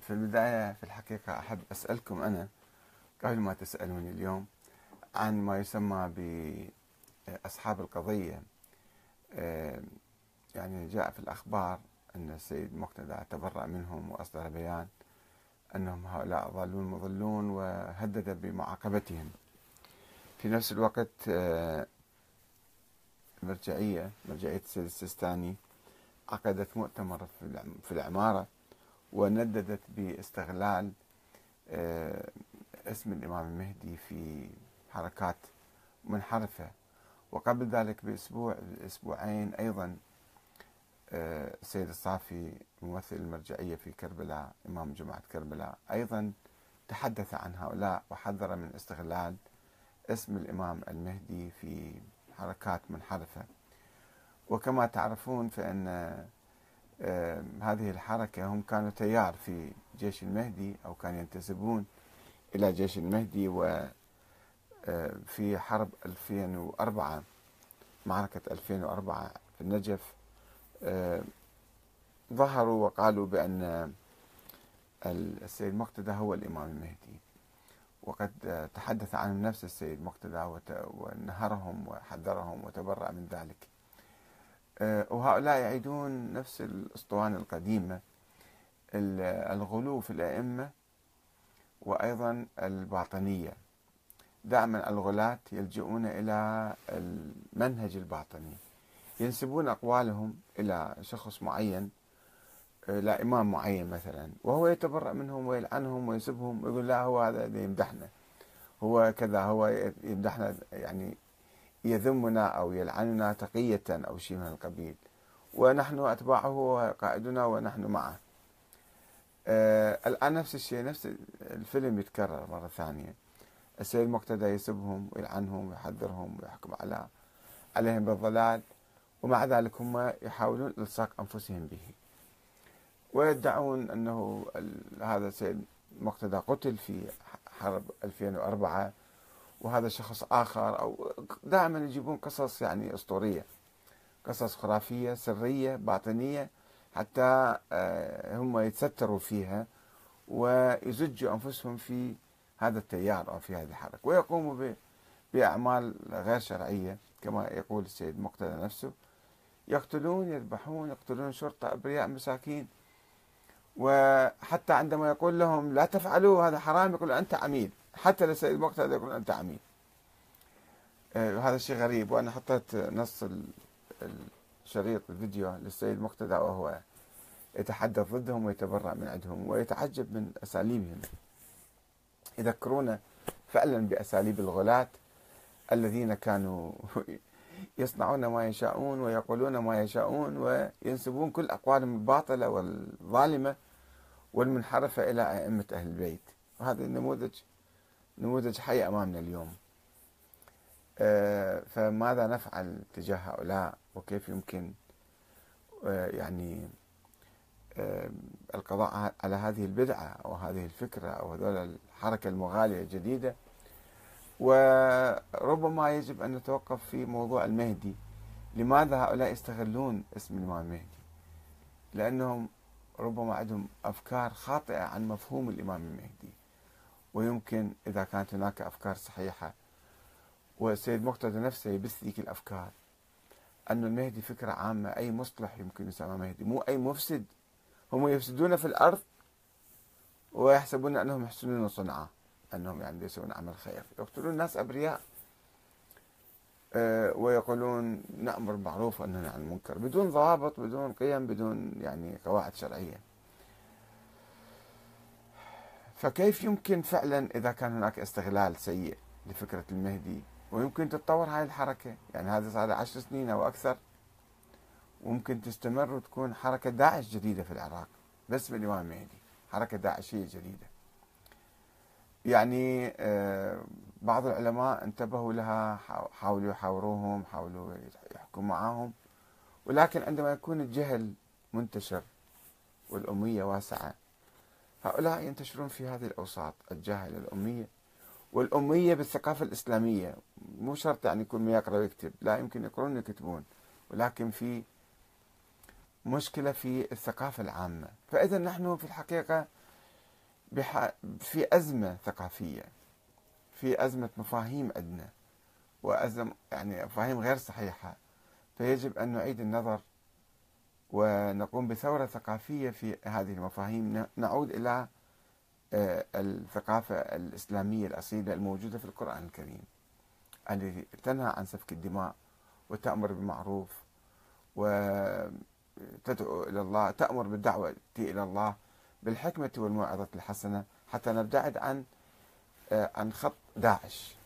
في البداية في الحقيقة أحب أسألكم أنا قبل ما تسألوني اليوم عن ما يسمى بأصحاب القضية. آه، يعني جاء في الأخبار أن السيد مقتدى تبرأ منهم وأصدر بيان أنهم هؤلاء ضالون مضلون وهدد بمعاقبتهم. في نفس الوقت آه، مرجعية مرجعية السيد السيستاني عقدت مؤتمر في العمارة. ونددت باستغلال آه، اسم الإمام المهدي في حركات منحرفة. وقبل ذلك بأسبوع أسبوعين أيضا آه، السيد الصافي ممثل المرجعية في كربلاء إمام جماعة كربلاء أيضا تحدث عن هؤلاء وحذر من استغلال اسم الإمام المهدي في حركات منحرفة. وكما تعرفون فإن هذه الحركة هم كانوا تيار في جيش المهدي أو كانوا ينتسبون إلى جيش المهدي و في حرب 2004 معركة 2004 في النجف ظهروا وقالوا بأن السيد مقتدى هو الإمام المهدي. وقد تحدث عنهم نفس السيد مقتدى ونهرهم وحذرهم وتبرأ من ذلك. آه، وهؤلاء يعيدون نفس الأسطوانة القديمة الغلو في الأئمة وأيضا الباطنية. دائما الغلاة يلجؤون إلى المنهج الباطني. ينسبون أقوالهم إلى شخص معين إلى إمام معين مثلا وهو يتبرأ منهم ويلعنهم ويسبهم ويقول لا هو هذا يمدحنا. هو كذا هو يمدحنا يعني يذمنا أو يلعننا تقية أو شيء من القبيل. ونحن أتباعه وقائدنا ونحن معه. آه الآن نفس الشيء نفس الفيلم يتكرر مرة ثانية. السيد مقتدى يسبهم ويلعنهم ويحذرهم ويحكم على عليهم بالضلال ومع ذلك هم يحاولون إلصاق أنفسهم به. ويدعون أنه هذا السيد مقتدى قتل في حرب 2004 وهذا شخص آخر أو دائما يجيبون قصص يعني أسطورية قصص خرافية سرية باطنية حتى آه، هم يتستروا فيها ويزجوا أنفسهم في هذا التيار أو في هذه الحركة. ويقوموا بأعمال غير شرعية كما يقول السيد مقتدى نفسه. يقتلون يذبحون يقتلون شرطة أبرياء مساكين. وحتى عندما يقول لهم لا تفعلوا هذا حرام يقول أنت عميل حتى للسيد مقتدى يقول أنت عميل. آه، هذا شيء غريب وأنا حطيت نص الشريط الفيديو للسيد مقتدى وهو يتحدث ضدهم ويتبرأ من عندهم ويتعجب من أساليبهم. يذكرون فعلا بأساليب الغلاة الذين كانوا يصنعون ما يشاءون ويقولون ما يشاءون وينسبون كل أقوالهم الباطلة والظالمة والمنحرفة إلى أئمة أهل البيت. وهذا النموذج نموذج حي أمامنا اليوم. آه، فماذا نفعل تجاه هؤلاء؟ وكيف يمكن آه، يعني آه، القضاء على هذه البدعة أو هذه الفكرة أو هذول الحركة المغالية الجديدة؟ وربما يجب أن نتوقف في موضوع المهدي. لماذا هؤلاء يستغلون اسم الإمام المهدي لأنهم ربما عندهم أفكار خاطئة عن مفهوم الإمام المهدي. ويمكن إذا كانت هناك أفكار صحيحة. والسيد مقتدى نفسه يبث ذيك الأفكار. أن المهدي فكرة عامة أي مصلح يمكن يسمى مهدي. مو أي مفسد. هم يفسدون في الأرض ويحسبون أنهم يحسنون صنعا. أنهم يعني يسوون عمل خير. يقتلون الناس أبرياء أه ويقولون نأمر بالمعروف وننهى عن المنكر. بدون ضوابط بدون قيم بدون يعني قواعد شرعية. فكيف يمكن فعلا إذا كان هناك استغلال سيء لفكرة المهدي؟ ويمكن تتطور هاي الحركة؟ يعني هذا صار عشر سنين أو أكثر. وممكن تستمر وتكون حركة داعش جديدة في العراق بس بالإمام المهدي حركة داعشية جديدة. يعني آه، بعض العلماء انتبهوا لها حاولوا يحاوروهم حاولوا يحكوا معاهم. ولكن عندما يكون الجهل منتشر والأمية واسعة هؤلاء ينتشرون في هذه الأوساط الجاهلة الأمية والأمية بالثقافة الإسلامية. مو شرط يعني يكون ما يقرأ ويكتب لا يمكن يقرون ويكتبون ولكن في مشكلة في الثقافة العامة. فإذا نحن في الحقيقة في أزمة ثقافية في أزمة مفاهيم عندنا وأزم يعني مفاهيم غير صحيحة. فيجب أن نعيد النظر ونقوم بثورة ثقافية في هذه المفاهيم. نعود إلى آه، الثقافة الإسلامية الأصيلة الموجودة في القرآن الكريم التي تنهى عن سفك الدماء وتأمر بالمعروف وتدعو إلى الله تأمر بالدعوة إلى الله بالحكمة والموعظة الحسنة. حتى نبتعد عن آه، عن خط داعش.